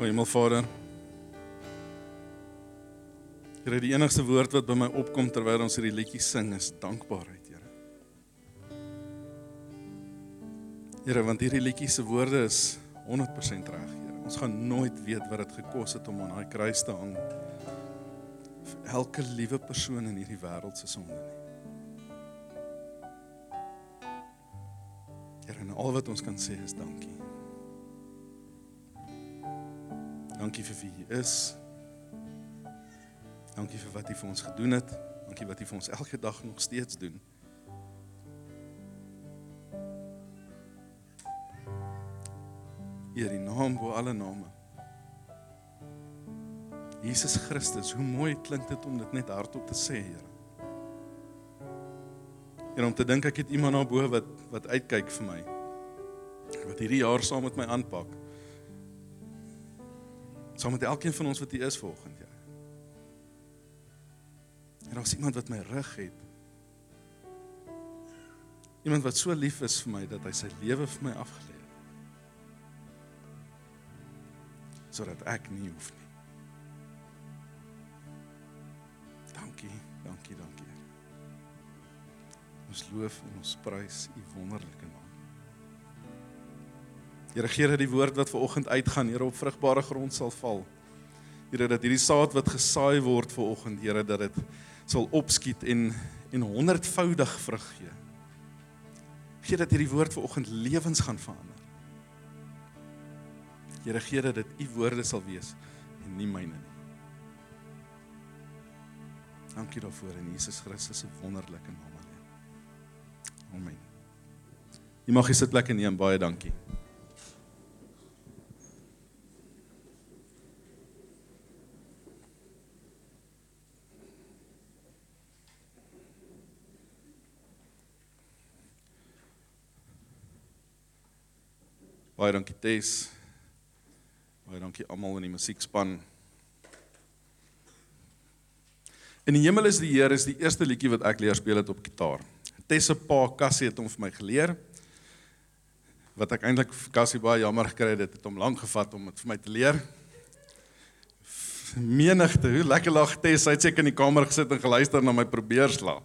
O Hemelvader. Here, die enigste woord wat by my opkom terwyl ons hierdie liedjie sing is dankbaarheid, Here. Here, want hierdie liedjie se woorde is 100% reg, Here. Ons gaan nooit weet wat dit gekos het om aan daai kruis te hang vir elke liewe persoon in hierdie wêreld se sonde nie. Here, en al wat ons kan sê is dankie. Dankie vir wie U is. Dankie vir wat U vir ons gedoen het. Dankie wat U vir ons elke dag nog steeds doen. Eer die naam bo alle name. Jesus Christus, hoe mooi klink dit om dit net hardop te sê, Here. En om te dink ek het iemand daarbo wat wat uitkyk vir my. Wat hierdie jaar saam met my aanpak. Saam met elkeen van ons wat hier is volgende, Here. En daar's iemand wat my rug het. Iemand wat so lief is vir my dat hy sy lewe vir my afgelê het. Sodat ek nie hoef nie. Dankie, dankie, dankie. Ons loof en ons prys u wonderlike naam. Here gee dat die woord wat ver oggend uitgaan, Here op vrugbare grond sal val. Here dat hierdie saad wat gesaai word ver oggend, Here dat dit sal opskiet en en honderdvoudig vrug gee. Gee dat hierdie woord ver oggend lewens gaan verander. Here gee dat dit u woorde sal wees en nie myne nie. Dankie daarvoor in Jesus Christus se wonderlike naam alleen. Amen. Jy mag hier sit plek neem, baie dankie. Baie dankie Tess. Baie dankie almal in die musiekspan. In die hemel is die Here is die eerste liedjie wat ek leer speel het op gitaar. Tess se pa Cassie het hom vir my geleer. Wat ek eintlik vir Cassie baie jammer gekry het, dit het hom lank gevat om dit vir my te leer. Menigte, hoe lekker lag Tess, hy het seker in die kamer gesit en geluister na my probeer sla.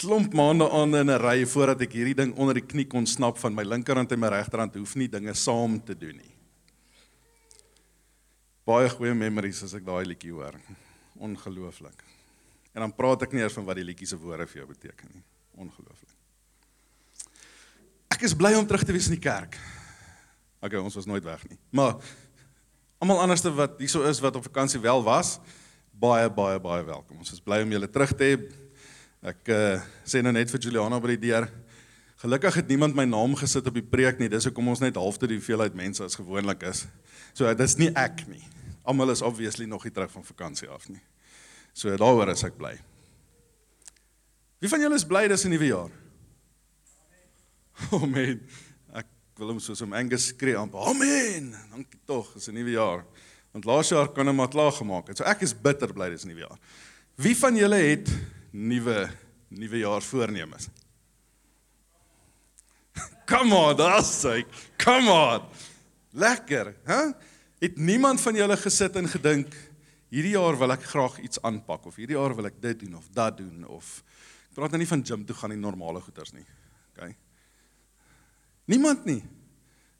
Klomp maande aan in 'n ry voordat ek hierdie ding onder die knie kon snap van my linkerhand en my regterhand hoef nie dinge saam te doen nie. Baie goeie memories as ek daai liedjie hoor. Ongelooflik. En dan praat ek nie eers van wat die liedjie se woorde vir jou beteken nie. Ongelooflik. Ek is bly om terug te wees in die kerk. Okay, ons was nooit weg nie. Maar almal anderste wat hierso is wat op vakansie wel was, baie baie baie welkom. Ons is bly om julle terug te hê. Ek uh, sê nou net vir Juliana by die deur. Gelukkig het niemand my naam gesit op die preek nie. Dis hoekom ons net halfte die hoeveelheid mense as gewoonlik is. So dis nie ek nie. Almal is obviously nog nie terug van vakansie af nie. So daaroor is ek bly. Wie van julle is bly dis 'n nuwe jaar? Amen. Ek wil hom soos om Angus skree aan. Amen. Dankie tog, dis 'n nuwe jaar. Want laas jaar kon hom maar klaar gemaak het. So ek is bitter bly dis 'n nuwe jaar. Wie van julle het nuwe nuwe jaar voornemens? Come on, that's like, come on. Lekker, hè? Huh? Het niemand van julle gesit en gedink hierdie jaar wil ek graag iets aanpak of hierdie jaar wil ek dit doen of dat doen of ek praat nou nie van gym toe gaan nie normale goeders nie. OK. Niemand nie.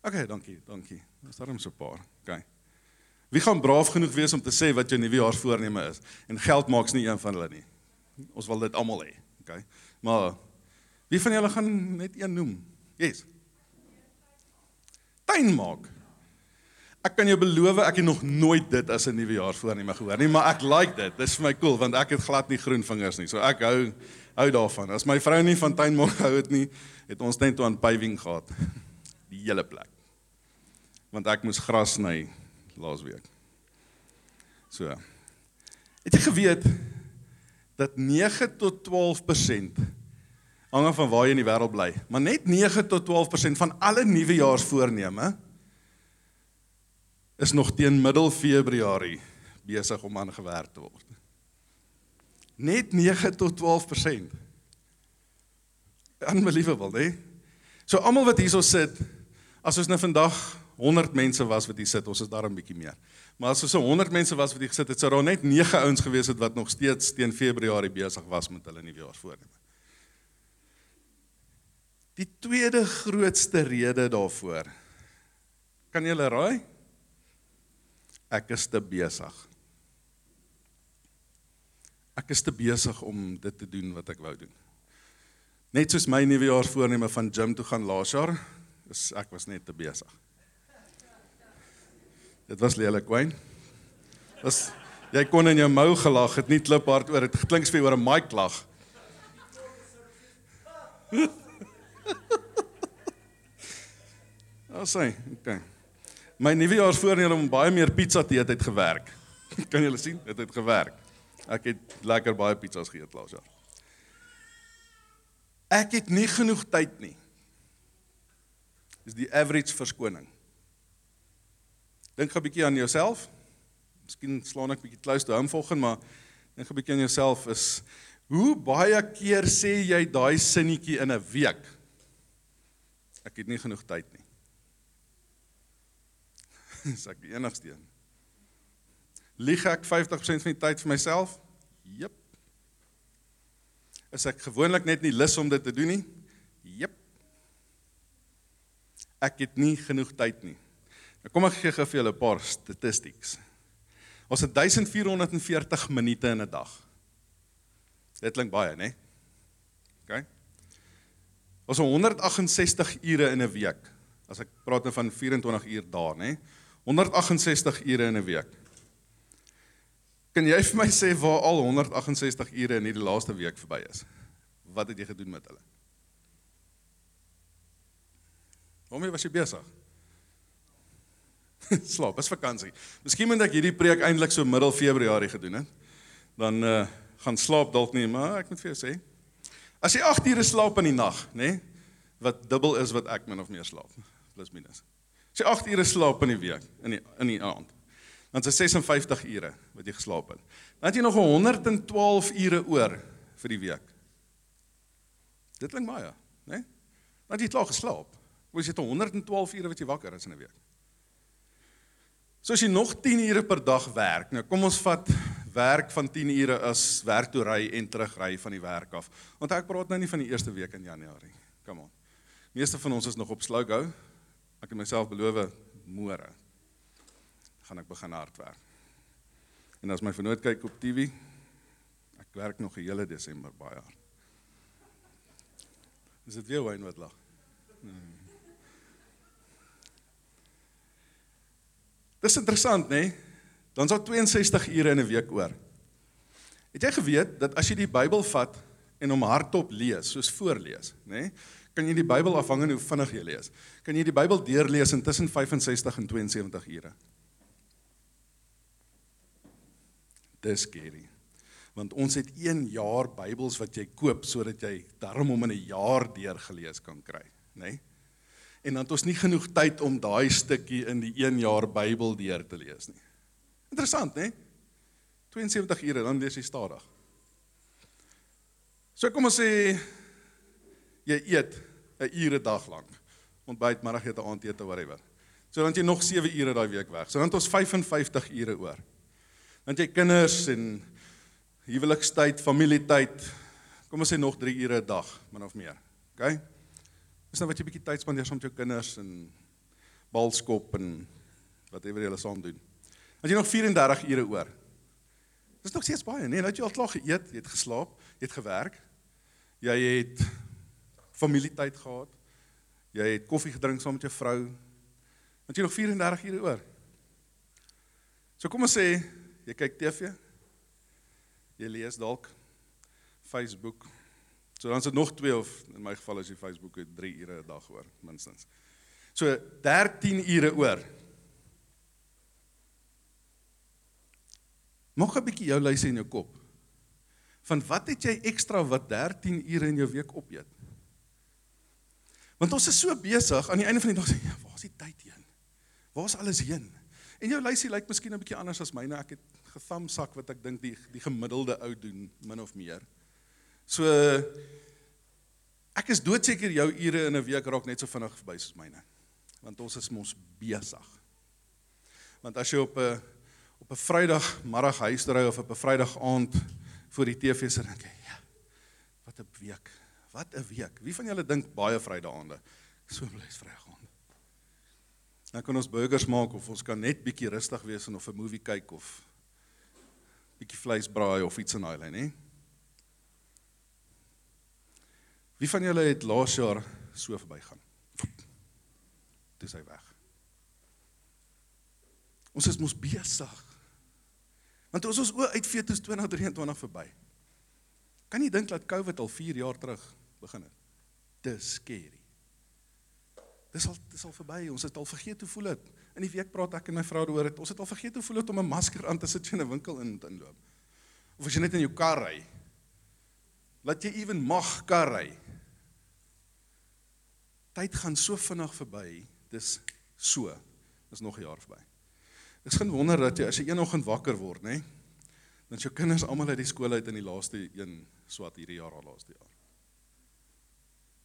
OK, dankie, dankie. Dis darem so 'n paar. OK. Wie gaan braaf genoeg wees om te sê wat jou nuwe jaar voorneme is? En geld maaks nie een van hulle nie. Ons wil dit almal hê. OK. Maar wie van julle gaan net een noem? Yes. Tuin maak. Ek kan jou beloof ek het nog nooit dit as 'n nuwe jaar voorneme gehoor nie, maar ek like dit. Dis vir my cool want ek het glad nie groen vingers nie. So ek hou hou daarvan. As my vrou nie van tuin maak hou dit nie, het ons net toe aan paving gehad. Die hele plek. Want ek moes gras sny laasweek. So. Het jy geweet dat 9 tot 12% hang af van waar jy in die wêreld bly, maar net 9 tot 12% van alle nuwejaarsvoorneme is nog teen middel Februarie besig om aangewerk te word. Net 9 tot 12%. Unbelievable, né? So almal wat hierso sit, As ons nou vandag 100 mense was wat hier sit, ons is daar 'n bietjie meer. Maar as ons so 100 mense was wat hier gesit het, sou daar net 9 ouens gewees het wat nog steeds teen Februarie besig was met hulle nuwejaarsvoorneme. Die tweede grootste rede daarvoor. Kan julle raai? Ek is te besig. Ek is te besig om dit te doen wat ek wou doen. Net soos my nuwejaarsvoorneme van gym toe gaan laas jaar, is ek was net te besig. Dit was lelik, Wayne. Was jy kon in jou mou gelag, het nie kliphard oor dit klink vir oor 'n mic lag. Asai, okay. My nuwejaarsvoorneme om baie meer pizza te eet het gewerk. Kan julle sien? Dit het gewerk. Ek het lekker baie pizzas geëet laas jaar. Ek het nie genoeg tyd nie. Dis die average verskoning. Dink 'n bietjie aan jouself. Miskien slaan ek bietjie close to home volgens, maar dink 'n bietjie aan jouself is hoe baie keer sê jy daai sinnetjie in 'n week? Ek het nie genoeg tyd nie. Dis ek die enigste een. Lieg ek 50% van die tyd vir myself? Jep. Is ek gewoonlik net nie lus om dit te doen nie? Jep. Ek het nie genoeg tyd nie. Nou kom ek gee gou vir julle 'n paar statistics. Ons het 1440 minute in 'n dag. Dit klink baie, né? OK. Ons het 168 ure in 'n week. As ek praat nou van 24 uur dae, né? 168 ure in 'n week. Kan jy vir my sê waar al 168 ure in hierdie laaste week verby is? Wat het jy gedoen met hulle? Waarmee was jy besig? Slaap, is vakansie. Miskien moet ek hierdie preek eintlik so middel Februarie gedoen het. Dan uh gaan slaap dalk nie, maar ek moet vir jou sê, as jy 8 ure slaap in die nag, nê, nee, wat dubbel is wat ek min of meer slaap, plus minus. As jy 8 ure slaap in die week, in die in die aand, dan is dit 56 ure wat jy geslaap het. Dan het jy nog 112 ure oor vir die week. Dit klink baie, né? Nee? Dan het jy klaar geslaap. Hoe is dit 112 ure wat jy wakker is in 'n week? So as jy nog 10 ure per dag werk, nou kom ons vat werk van 10 ure as werk toe ry en terugry van die werk af. Want ek praat nou nie van die eerste week in Januarie. Come on. Meeste van ons is nog op slow go. Ek het myself beloof môre gaan ek begin hard werk. En as my vernoot kyk op TV, ek werk nog die hele Desember baie hard. Is dit weer wyn wat lag? Nee. Dis interessant, nê? Nee? Dan is daar 62 ure in 'n week oor. Het jy geweet dat as jy die Bybel vat en hom hardop lees, soos voorlees, nê? Nee? Kan jy die Bybel afhangende hoe vinnig jy lees, kan jy die Bybel deurlees in tussen 65 en 72 ure. Dis skerry. Want ons het 1 jaar Bybels wat jy koop sodat jy darm hom in 'n jaar deurgelees kan kry, nê? Nee? En dan het ons nie genoeg tyd om daai stukkie in die 1 jaar Bybel deur te lees nie. Interessant, né? 72 ure dan lees jy stadig. So kom ons sê jy eet 'n ure dag lank. Ontbyt, middagete, aandete, whatever. So dan jy nog 7 ure daai week weg. So dan het ons 55 ure oor. Dan jy kinders en huwelikstyd, familietyd. Kom ons sê nog 3 ure 'n dag, min of meer. OK? Dis nou wat jy bietjie tyd spandeer saam met jou kinders en balskop en whatever jy hulle saam doen. As jy nog 34 ure oor. Dis nog steeds baie, nee, nou het jy al klaar geëet, jy het geslaap, jy het gewerk. Jy het familietyd gehad. Jy het koffie gedrink saam met jou vrou. Want jy nog 34 ure oor. So kom ons sê jy kyk TV. Jy lees dalk Facebook, So dan is dit nog 2 of in my geval is die Facebook het 3 ure 'n dag oor minstens. So 13 ure oor. Maak 'n bietjie jou lyse in jou kop. Van wat het jy ekstra wat 13 ure in jou week opeet? Want ons is so besig aan die einde van die dag sê, ja, waar is die tyd heen? Waar is alles heen? En jou lyse lyk miskien 'n bietjie anders as myne. Ek het gethamsak wat ek dink die die gemiddelde ou doen min of meer. So ek is doodseker jou ure in 'n week raak net so vinnig verby soos myne. Want ons is mos besig. Want as jy op 'n op 'n Vrydagmiddag huis ry of op 'n Vrydag aand voor die TV sit dink jy, ja, wat 'n week. Wat 'n week. Wie van julle dink baie Vrydaande? So bly is Vrydag aand. Dan kan ons burgers maak of ons kan net bietjie rustig wees en of 'n movie kyk of bietjie vleis braai of iets in daai lyn, hè? Wie van julle het laas jaar so verbygaan? Dis hy weg. Ons is mos besig. Want ons ons oë uitvee toe 2023 verby. Kan jy dink dat COVID al 4 jaar terug begin het? Dis scary. Dis al dis al verby. Ons het al vergeet hoe voel dit. In die week praat ek en my vrou daaroor het ons het al vergeet hoe voel dit om 'n masker aan te sit in 'n winkel in inloop. Of as jy net in jou kar ry. Laat jy ewen mag kar ry. Tyd gaan so vinnig verby. Dis so. Dis nog 'n jaar verby. Dis geen wonder dat jy as jy eenoggend wakker word, nê? Dan jou kinders almal uit die skool uit in die laaste een swat hierdie jaar al laaste jaar.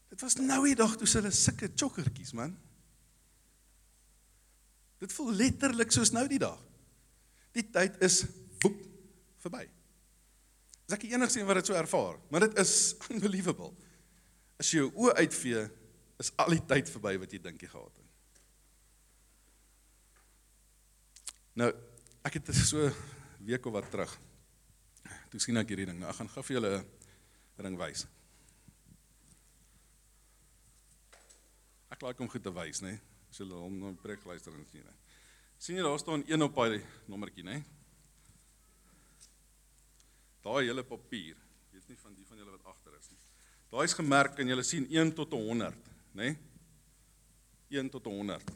Dit was nou die dag toe hulle sulke chokkertjies, man. Dit voel letterlik soos nou die dag. Die tyd is woep verby. Dis ek die enigste een wat dit so ervaar, maar dit is unbelievable. As jy jou oë uitvee, is al die tyd verby wat jy dink jy gehad het. Nou, ek het so week of wat terug. Toe sien ek hierdie ding. Nou, ek gaan gou vir julle 'n ding wys. Ek like om goed te wys, né? As julle hom nou preek luister en sien. sien jy daar staan een op daai nommertjie, né? Daai hele papier. Weet nie van die van julle wat agter is nie. Daai is gemerk en julle sien 1 tot 100, né? 1 tot 100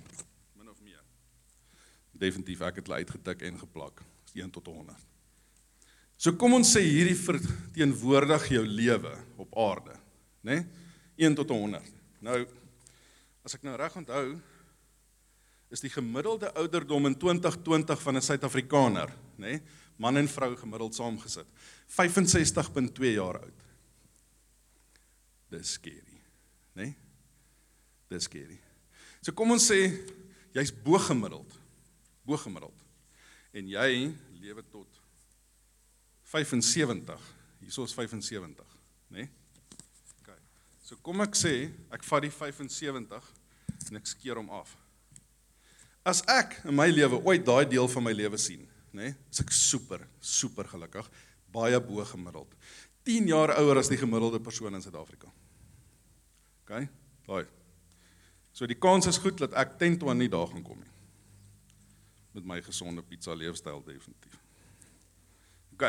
definitief ek het hulle uitgetik en geplak. 1 tot 100. So kom ons sê hierdie verteenwoordig jou lewe op aarde, né? Nee? 1 tot 100. Nou as ek nou reg onthou is die gemiddelde ouderdom in 2020 van 'n Suid-Afrikaner, né? Nee? Man en vrou gemiddeld saamgesit. 65.2 jaar oud. Dis skerry, né? Nee? Dis skerry. So kom ons sê jy's bo gemiddeld bo-gemiddeld. En jy lewe tot 75. Hierso is 75, né? Nee? OK. So kom ek sê, ek vat die 75 en ek skeer hom af. As ek in my lewe ooit daai deel van my lewe sien, né? Nee, is ek super, super gelukkig, baie bo-gemiddeld. 10 jaar ouer as die gemiddelde persoon in Suid-Afrika. OK? Daai. So die kans is goed dat ek 10 tot 20 dae gaan kom nie met my gesonde pizza leefstyl definitief. OK.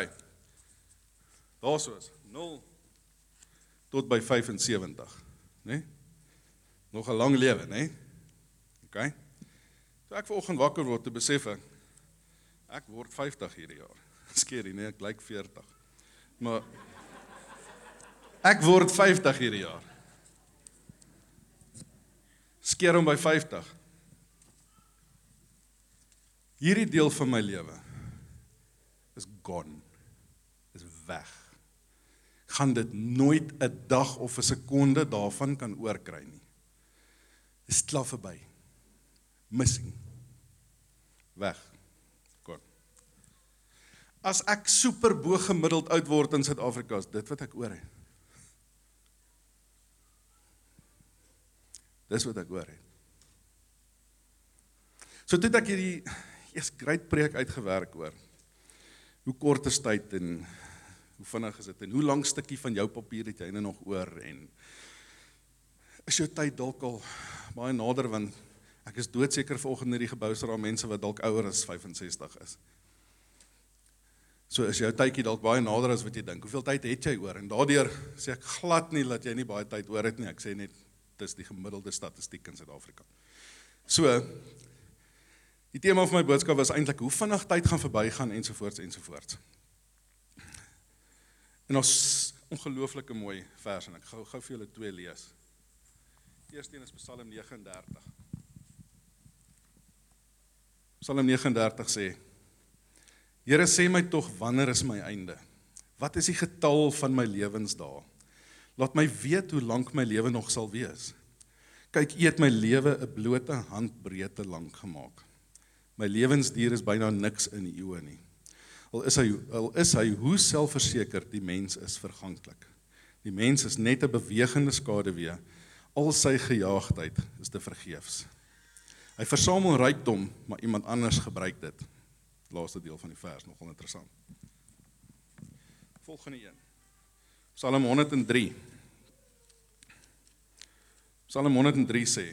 Daarsoos 0 tot by 75, né? Nee? Nog 'n lang lewe, né? Nee? OK. So ek vanoggend wakker word te besef ek ek word 50 hierdie jaar. Skeerie, nee, ek lyk 40. Maar ek word 50 hierdie jaar. Skeer hom by 50 hierdie deel van my lewe is gone. Is weg. Gaan dit nooit 'n dag of 'n sekonde daarvan kan oorkry nie. Is klaar verby. Missing. Weg. Gone. As ek super bo gemiddeld oud word in Suid-Afrika, is dit wat ek oor het. Dis wat ek oor het. So dit ek hierdie eers great preek uitgewerk oor. Hoe kort is tyd en hoe vinnig is dit en hoe lank stukkie van jou papier het jy nou nog oor en is jou tyd dalk al baie nader want ek is doodseker vanoggend in hierdie gebou is daar mense wat dalk ouer as 65 is. So is jou tydjie dalk baie nader as wat jy dink. Hoeveel tyd het jy oor? En daardeur sê ek glad nie dat jy nie baie tyd oor het nie. Ek sê net dis die gemiddelde statistiek in Suid-Afrika. So, Die tema van my boodskap was eintlik hoe vinnig tyd gaan verbygaan ensovoorts ensovoorts. En ons ongelooflike mooi vers en ek gou gou vir julle twee lees. Eerste een is Psalm 39. Psalm 39 sê: Here sê my tog wanneer is my einde? Wat is die getal van my lewensdae? Laat my weet hoe lank my lewe nog sal wees. Kyk, U het my lewe 'n blote handbreedte lank gemaak. My lewensduur is byna niks in U oë nie. Al is hy al is hy hoe selfverseker die mens is verganklik. Die mens is net 'n bewegende skaduwee. Al sy gejaagdheid is te vergeefs. Hy versamel rykdom, maar iemand anders gebruik dit. Laaste deel van die vers nogal interessant. Volgende een. Psalm 103. Psalm 103 sê: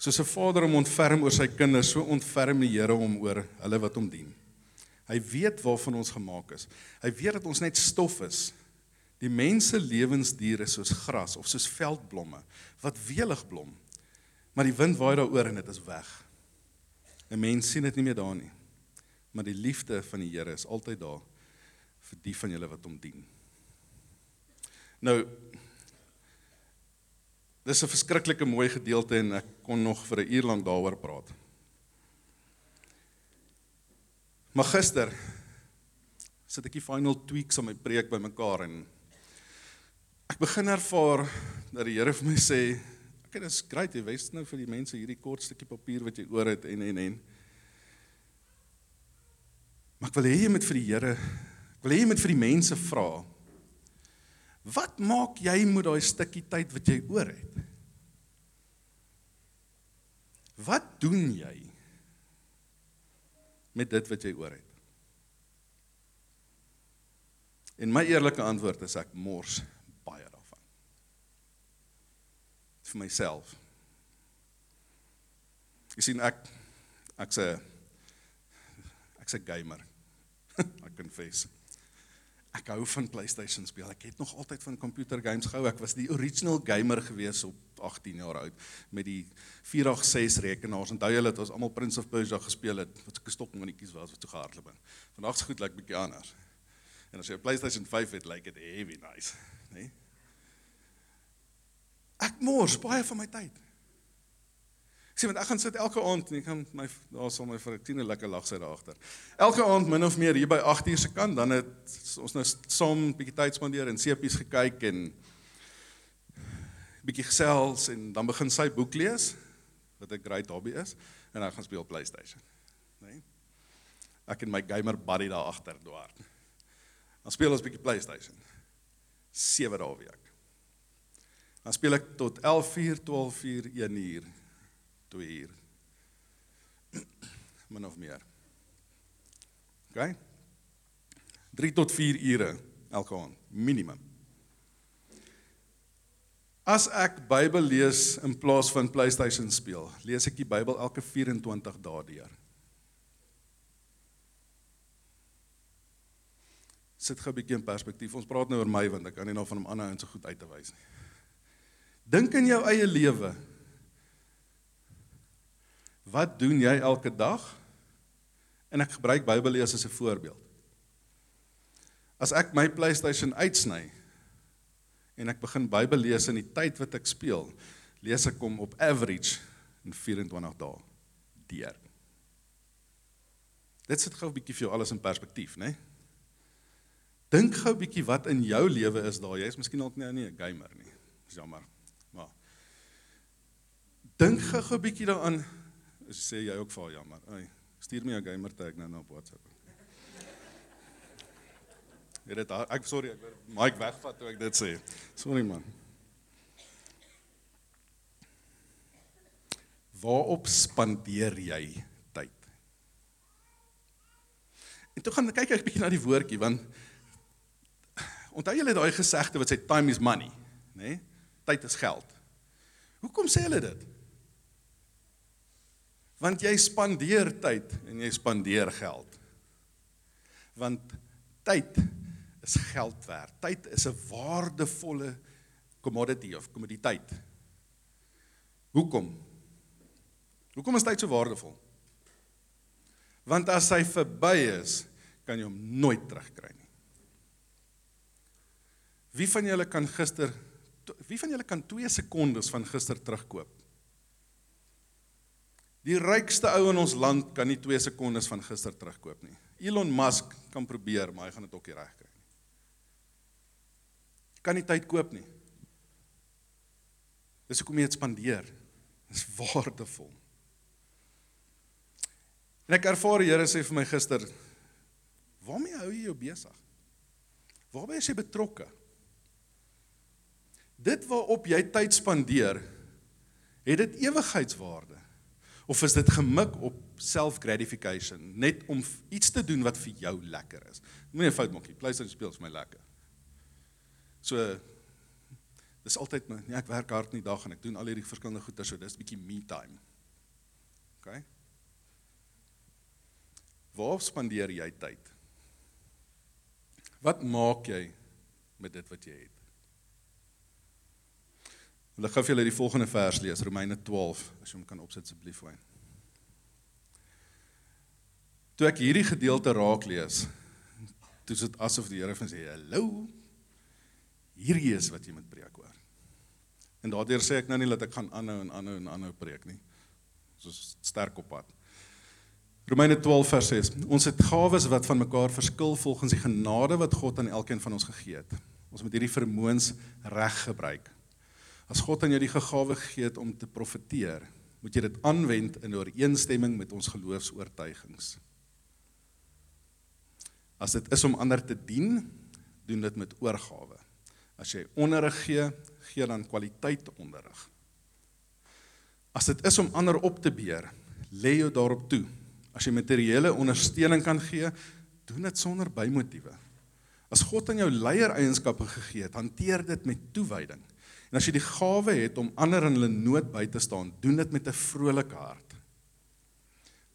Soos 'n vader hom ontferm oor sy kinders, so ontferm die Here hom oor hulle wat hom dien. Hy weet waarvan ons gemaak is. Hy weet dat ons net stof is. Die mense lewensdiere soos gras of soos veldblomme wat welig blom. Maar die wind waai daaroor en dit is weg. 'n Mens sien dit nie meer daar nie. Maar die liefde van die Here is altyd daar vir die van julle wat hom dien. Nou Dis 'n verskriklike mooi gedeelte en ek kon nog vir 'n uur lank daaroor praat. Maar gister sit ek die final tweaks aan my preek bymekaar en ek begin ervaar dat die Here vir my sê, "Ek dit is great, jy wys nou vir die mense hierdie kort stukkie papier wat jy oor het en en en Maar ek wil hê jy moet vir die Here, ek wil hê jy moet vir die mense vra, Wat maak jy met daai stukkie tyd wat jy oor het? Wat doen jy met dit wat jy oor het? En my eerlike antwoord is ek mors baie daarvan. vir myself. Jy sien ek ek's 'n ek's 'n gamer. I confess. Ek hou van PlayStation speel. Ek het nog altyd van computer games gehou. Ek was die original gamer gewees op 18 jaar oud met die 486 rekenaars. Onthou julle dat ons almal Prince of Persia gespeel het wat so 'n stokmannetjies was wat so gehardloop het. Vandag se goed lyk like bietjie anders. En as jy 'n PlayStation 5 het, lyk like dit heavy nice, né? Nee? Ek mors baie van my tyd. Sê want ek gaan sit elke aand en ek gaan my daar sal my vir 'n tiene lekker lag sy daar agter. Elke aand min of meer hier by 8 uur se kant dan het ons nou saam 'n bietjie tyd spandeer en seepies gekyk en bietjie gesels en dan begin sy boek lees wat 'n great hobby is en dan gaan speel PlayStation. Né? Nee? Ek en my gamer buddy daar agter dwaar. Dan speel ons bietjie PlayStation. 7 dae 'n week. Dan speel ek tot 11:00, 12:00, 1:00 2 uur. Min of meer. OK? 3 tot 4 ure elke aand, minimum. As ek Bybel lees in plaas van PlayStation speel, lees ek die Bybel elke 24 dae deur. Sit gou 'n bietjie in perspektief. Ons praat nou oor my want ek kan nie nou van hom ander ouens so goed uit te wys nie. Dink in jou eie lewe. Wat doen jy elke dag? En ek gebruik Bybellees as 'n voorbeeld. As ek my PlayStation uitsny en ek begin Bybel lees in die tyd wat ek speel, lees ek hom op average in 24 dae deur. Dit sit gou 'n bietjie vir jou alles in perspektief, né? Nee? Dink gou 'n bietjie wat in jou lewe is daar. Jy is miskien dalk nie 'n gamer nie. Dis jammer. Maar dink gou 'n bietjie daaraan sê jy ook vir jammer. Ai, stuur my 'n gamer tag nou op WhatsApp. Jy dit ek sorry ek word mic wegvat toe ek dit sê. Sorry man. Waarop spandeer jy tyd? En toe gaan kyk ek bietjie na die woordjie want onthou julle daai gesegde wat sê time is money, nê? Nee? Tyd is geld. Hoekom sê hulle dit? Want jy spandeer tyd en jy spandeer geld. Want tyd is geld werd. Tyd is 'n waardevolle commodity of kommoditeit. Hoekom? Hoekom is tyd so waardevol? Want as hy verby is, kan jy hom nooit terugkry nie. Wie van julle kan gister wie van julle kan 2 sekondes van gister terugkoop? Die rykste ou in ons land kan nie 2 sekondes van gister terugkoop nie. Elon Musk kan probeer, maar hy gaan dit ook nie regkry nie. Kan nie tyd koop nie. Dis hoekom jy dit spandeer. Dis waardevol. En ek ervaar die Here sê vir my gister, waarmee hou jy jou besig? Waarby is jy betrokke? Dit waarop jy tyd spandeer, het dit ewigheidswaarde of is dit gemik op self-gratification, net om iets te doen wat vir jou lekker is? Moenie 'n fout maak nie. PlayStation speel vir my lekker. So dis altyd my, nee, ek werk hard in die dag en ek doen al hierdie verskillende goeie, so dis bietjie me time. OK? Waar spandeer jy tyd? Wat maak jy met dit wat jy het? Wil ek gou vir julle die volgende vers lees, Romeine 12, as jy hom kan opsit asseblief, Wayne. Toe ek hierdie gedeelte raak lees, toe is dit asof die Here van sê, "Hallo. Hierdie is wat jy moet preek oor." En daardeur sê ek nou nie dat ek gaan aanhou en aanhou en aanhou preek nie. Soos sterk op pad. Romeine 12 vers 6. Ons het gawes wat van mekaar verskil volgens die genade wat God aan elkeen van ons gegee het. Ons moet hierdie vermoëns reg gebruik. As God aan jou die gegawe gegee het om te profeteer, moet jy dit aanwend in ooreenstemming met ons geloofs-oortuigings. As dit is om ander te dien, doen dit met oorgawe. As jy onderrig gee, gee dan kwaliteit onderrig. As dit is om ander op te beer, lê jou daarop toe. As jy materiële ondersteuning kan gee, doen dit sonder bymotiewe. As God aan jou leiereienskappe gegee het, hanteer dit met toewyding. En as jy die gawe het om ander in hulle nood by te staan, doen dit met 'n vrolike hart.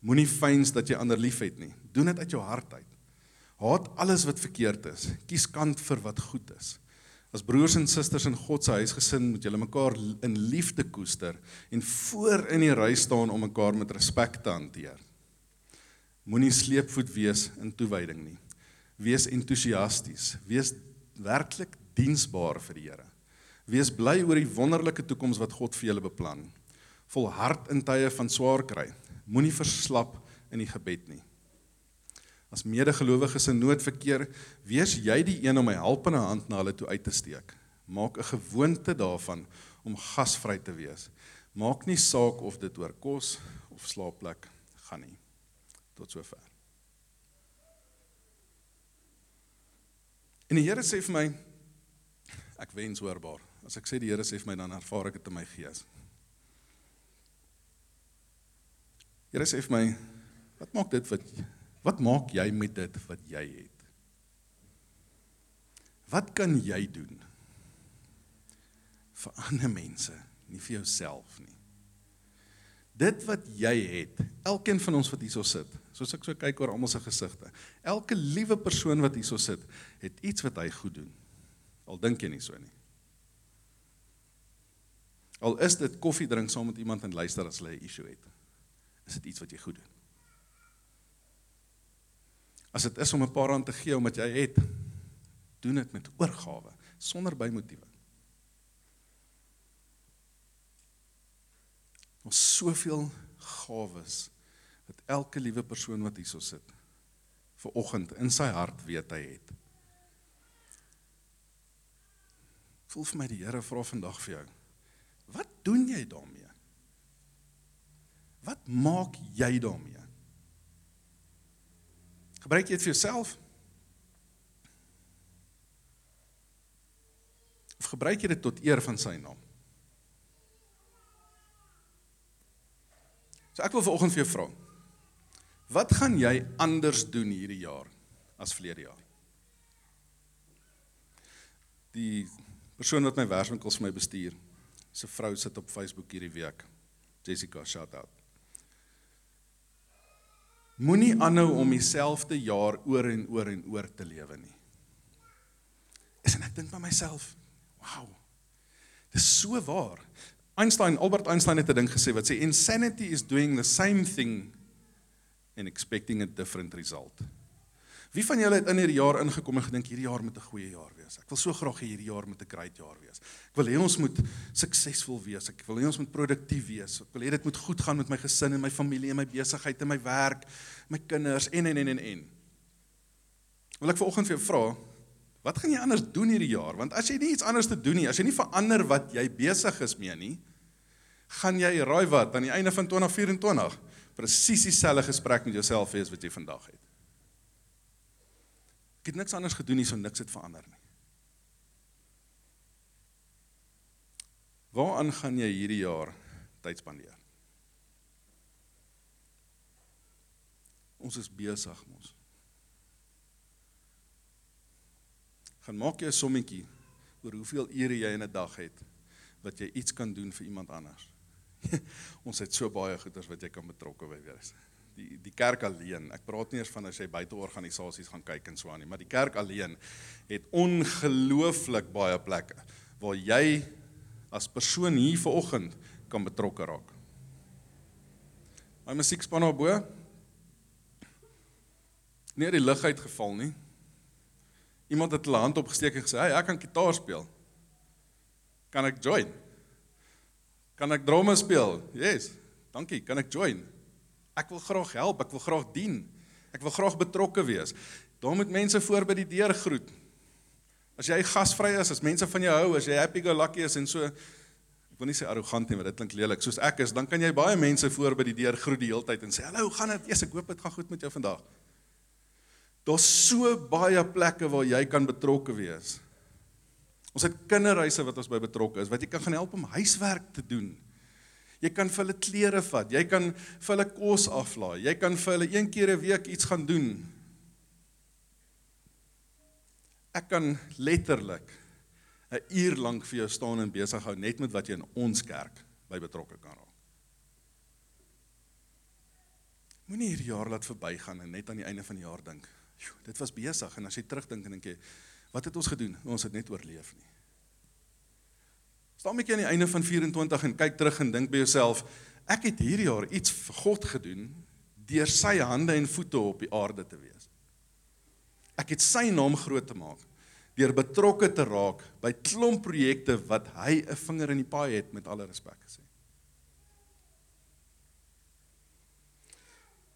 Moenie fyns dat jy ander liefhet nie. Doen dit uit jou hart uit. Haat alles wat verkeerd is. Kies kant vir wat goed is. As broers en susters in God se huisgesin moet julle mekaar in liefde koester en voor in die ry staan om mekaar met respek te hanteer. Moenie sleepvoet wees in toewyding nie. Wees entoesiasties, wees werklik diensbaar vir die Here. Wees bly oor die wonderlike toekoms wat God vir julle beplan. Volhard in tye van swaar kry. Moenie verslap in die gebed nie. As medegelowiges in nood verkeer, wees jy die een om 'n helpende hand na hulle toe uit te steek. Maak 'n gewoonte daarvan om gasvry te wees. Maak nie saak of dit oor kos of slaapplek gaan nie. Tot sover. En die Here sê vir my ek wens hoorbaar. As ek sê die Here sê vir my dan ervaar ek dit in my gees. Here sê vir my, wat maak dit wat wat maak jy met dit wat jy het? Wat kan jy doen vir ander mense, nie vir jouself nie? Dit wat jy het, elkeen van ons wat hierso sit, soos ek so kyk oor almal se gesigte, elke liewe persoon wat hierso sit, het iets wat hy goed doen. Al dink jy nie so nie. Al is dit koffie drink saam met iemand en luister as hulle 'n issue het. Is dit iets wat jy goed doen? As dit is om 'n paar rand te gee omdat jy het, doen dit met oorgawe, sonder bymotiewe. Ons soveel gawes dat elke liewe persoon wat hierso sit vir oggend in sy hart weet hy het. Voel vir my die Here vra vandag vir jou. Wat doen jy daarmee? Wat maak jy daarmee? Gebruik jy dit vir jouself? Of gebruik jy dit tot eer van sy naam? So ek wil vanoggend vir jou vra. Wat gaan jy anders doen hierdie jaar as verlede jaar? Die persoon wat my werkswinkels vir my bestuur, se vrou sit op Facebook hierdie week. Jessica, shout out. Moenie aanhou om dieselfde jaar oor en oor en oor te lewe nie. Is en ek dink by myself, wow. Dis so waar. Einstein, Albert Einstein het 'n ding gesê wat sê insanity is doing the same thing and expecting a different result. Wie van julle het in hierdie jaar ingekom en gedink hierdie jaar moet 'n goeie jaar wees? Ek wil so graag hê hierdie jaar moet 'n great jaar wees. Ek wil hê ons moet suksesvol wees. Ek wil hê ons moet produktief wees. Ek wil hê dit moet goed gaan met my gesin en my familie en my besigheid en my werk, my kinders en en en en en. Wil ek vanoggend vir jou vra, Wat gaan jy anders doen hierdie jaar? Want as jy nie iets anders te doen nie, as jy nie verander wat jy besig is mee nie, gaan jy raai wat aan die einde van 2024 presies dieselfde gesprek met jouself hê as wat jy vandag het. Ek het niks anders gedoen nie, so niks het verander nie. Waaraan gaan jy hierdie jaar tyd spandeer? Ons is besig mos. Gaan maak jy 'n sommetjie oor hoeveel ure jy in 'n dag het wat jy iets kan doen vir iemand anders. ons het so baie goeders wat jy kan betrokke by wees. Die die kerk alleen, ek praat nie eers van as jy buite organisasies gaan kyk en so aan nie, maar die kerk alleen het ongelooflik baie plekke waar jy as persoon hier vanoggend kan betrokke raak. My musiekspan op bo. Nie die lig uitgeval nie. Iemand het hulle hand opgesteek en gesê, "Hey, ek kan gitaar speel. Kan ek join?" Kan ek drome speel? Yes. Dankie, kan ek join? Ek wil graag help, ek wil graag dien. Ek wil graag betrokke wees. Daar moet mense voor by die deur groet. As jy gasvry is, as mense van jou hou, as jy happy go lucky is en so ek wil nie sê arrogant nie, maar dit klink lelik. Soos ek is, dan kan jy baie mense voor by die deur groet die hele tyd en sê, "Hallo, gaan dit? Eers ek hoop dit gaan goed met jou vandag." Daar's so baie plekke waar jy kan betrokke wees. Ons het kinderhuise wat ons by betrokke is, wat jy kan gaan help om huiswerk te doen. Jy kan vir hulle klere vat, jy kan vir hulle kos aflaai, jy kan vir hulle een keer 'n week iets gaan doen Ek kan letterlik 'n uur lank vir jou staan en besig hou net met wat jy in ons kerk by betrokke kan raak. Moenie hierdie jaar laat verbygaan en net aan die einde van die jaar dink, "Joe, dit was besig." En as jy terugdink en dink jy, "Wat het ons gedoen? Ons het net oorleef nie." Staan met jy aan die einde van 24 en kyk terug en dink by jouself, "Ek het hierdie jaar iets vir God gedoen deur sy hande en voete op die aarde te wees." Ek het sy naam groot te maak deur betrokke te raak by klomp projekte wat hy 'n vinger in die paai het met alle respek gesê.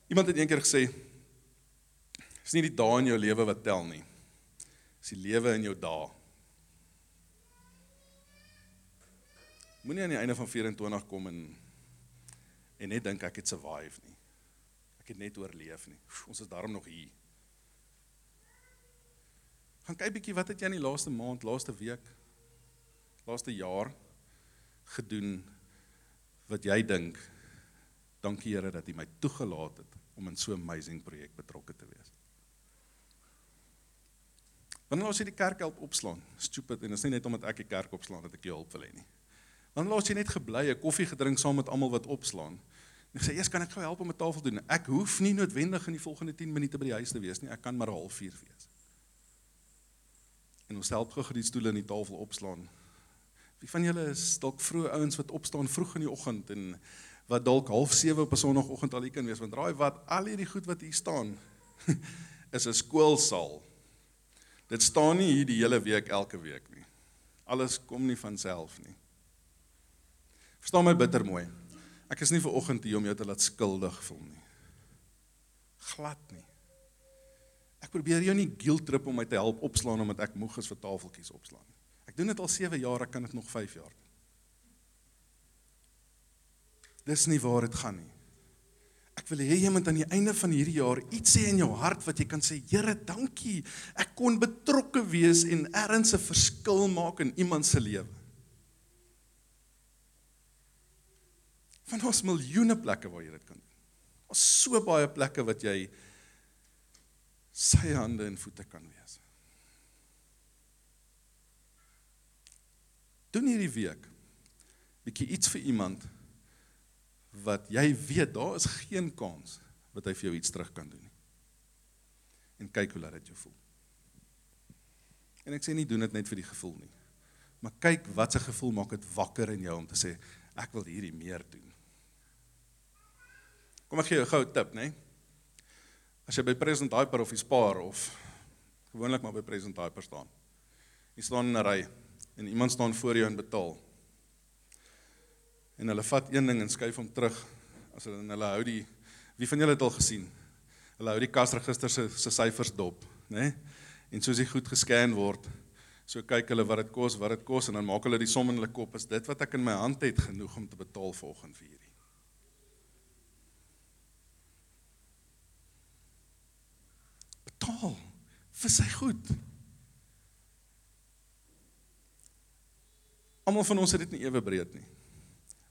Iemand het eendag gesê is nie die dae in jou lewe wat tel nie. Is die lewe in jou dae. Moenie aan die einde van 24 kom en en net dink ek het survive nie. Ek het net oorleef nie. Ons is daarom nog hier. Gaan kyk bietjie wat het jy in die laaste maand, laaste week, laaste jaar gedoen wat jy dink dankie Here dat U my toegelaat het om in so 'n amazing projek betrokke te wees. Wanneer laat jy die kerk help opslaan? Stupid en dit is nie net omdat ek die kerk opslaan dat ek jou hulp wil hê nie. Wanneer laat jy net gebly 'n koffie gedrink saam met almal wat opslaan? En sê, "Eers kan ek gou help om 'n tafel doen." Ek hoef nie noodwendig in die volgende 10 minute by die huis te wees nie. Ek kan maar 'n halfuur wees en ons help gou die stoele in die tafel opslaan. Wie van julle is dalk vroeë ouens wat opstaan vroeg in die oggend en wat dalk half 7 op 'n sonoggend al hier kan wees want raai wat al hierdie goed wat hier staan is 'n skoolsaal. Dit staan nie hier die hele week elke week nie. Alles kom nie van self nie. Verstaan my bitter mooi. Ek is nie ver oggend hier om jou te laat skuldig voel nie. Glad nie. Ek probeer jou nie guilt trip om my te help opslaan omdat ek moeg is vir tafeltjies opslaan nie. Ek doen dit al 7 jaar, ek kan dit nog 5 jaar doen. Dis nie waar dit gaan nie. Ek wil hê jy moet aan die einde van hierdie jaar iets sê in jou hart wat jy kan sê, Here, dankie. Ek kon betrokke wees en ergens 'n verskil maak in iemand se lewe. Van ons miljoene plekke waar jy dit kan doen. Ons so baie plekke wat jy sy hande en voete kan wees. Doen hierdie week bietjie iets vir iemand wat jy weet daar is geen kans wat hy vir jou iets terug kan doen nie. En kyk hoe laat dit jou voel. En ek sê nie doen dit net vir die gevoel nie. Maar kyk wat se gevoel maak dit wakker in jou om te sê ek wil hierdie meer doen. Kom ek gee jou 'n goue tip, né? Nee? As jy by Present Hyper of Spar of gewoonlik maar by Present Hyper staan. Jy staan in 'n ry en iemand staan voor jou en betaal. En hulle vat een ding en skuif hom terug as hulle hulle hou die wie van julle het al gesien? Hulle hou die kasregister se se syfers dop, né? Nee? En soos die goed gescan word, so kyk hulle wat dit kos, wat dit kos en dan maak hulle die som in hulle kop is dit wat ek in my hand het genoeg om te betaal volgende vir hierdie. Betaal vir sy goed. Almal van ons het dit nie ewe breed nie.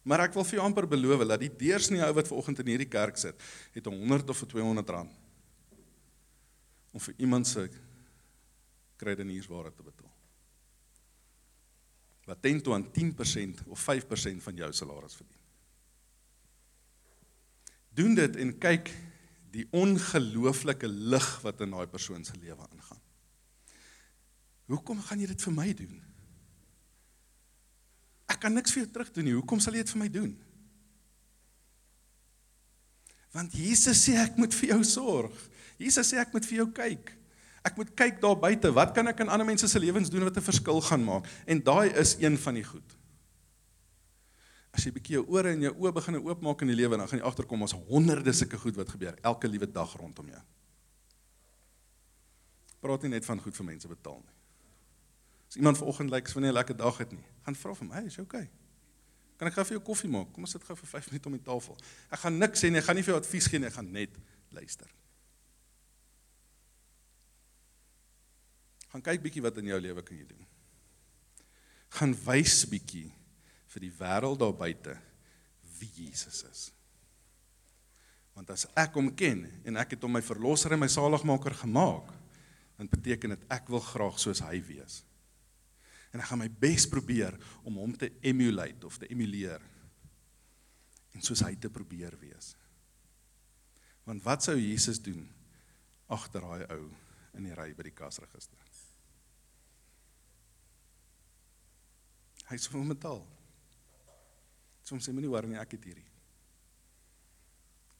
Maar ek wil vir jou amper beloof dat die deursnee ou wat vanoggend in hierdie kerk sit, het 100 of 200 rand om vir iemand se krediniersware te betaal. Wat teen toe aan 10% of 5% van jou salaris verdien. Doen dit en kyk die ongelooflike lig wat in daai persoon se lewe aangaan. Hoekom gaan jy dit vir my doen? Ek kan niks vir jou terug doen nie. Hoekom sal jy dit vir my doen? Want Jesus sê ek moet vir jou sorg. Jesus sê ek moet vir jou kyk. Ek moet kyk daar buite. Wat kan ek in ander mense se lewens doen wat 'n verskil gaan maak? En daai is een van die goed. As jy bietjie jou ore en jou oë begin oopmaak in die lewe, dan gaan jy agterkom ons honderde sulke goed wat gebeur elke liewe dag rondom jou. Praat nie net van goed vir mense betaal nie. As iemand vanoggend lyk asof hy 'n lekker dag het nie, gaan vra vir hom, "Hey, is jy okay? Kan ek gou vir jou koffie maak? Kom ons sit gou vir 5 minute om die tafel." Ek gaan niks sê nie, ek gaan nie vir jou advies gee nie, ek gaan net luister. Gaan kyk bietjie wat in jou lewe kan jy doen. Gaan wys bietjie vir die wêreld daar buite wie Jesus is. Want as ek hom ken en ek het hom my verlosser en my saligmaker gemaak, dan beteken dit ek wil graag soos hy wees en ek gaan my bes probeer om hom te emulate of te emuleer en soos hy te probeer wees. Want wat sou Jesus doen agter daai ou in die ry by die kasregister? Hy vir hom betaal. Soms sê moenie worry nie, ek het hierdie.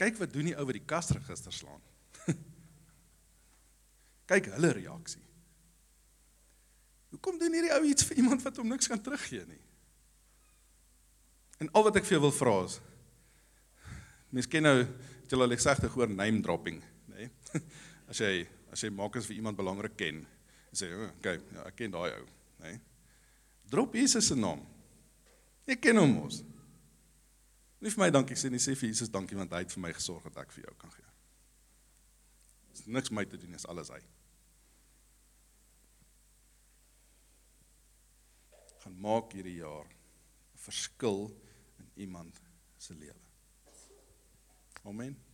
Kyk wat doen die ou wat die kasregister slaan. Kyk hulle reaksie. Hoekom doen hierdie ou iets vir iemand wat hom niks kan teruggee nie? En al wat ek vir jou wil vra is Mens ken nou jy al gesegde gehoor name dropping, nê? Nee? As jy as jy maak as vir iemand belangrik ken, sê jy, "Okay, ja, ek ken daai ou," nê? Nee? Drop Jesus se naam. Ek ken hom mos. Nie vir my dankie sê nie, sê vir Jesus dankie want hy het vir my gesorg dat ek vir jou kan gee. Dis niks my te doen, is alles hy. gaan maak hierdie jaar 'n verskil in iemand se lewe. Amen.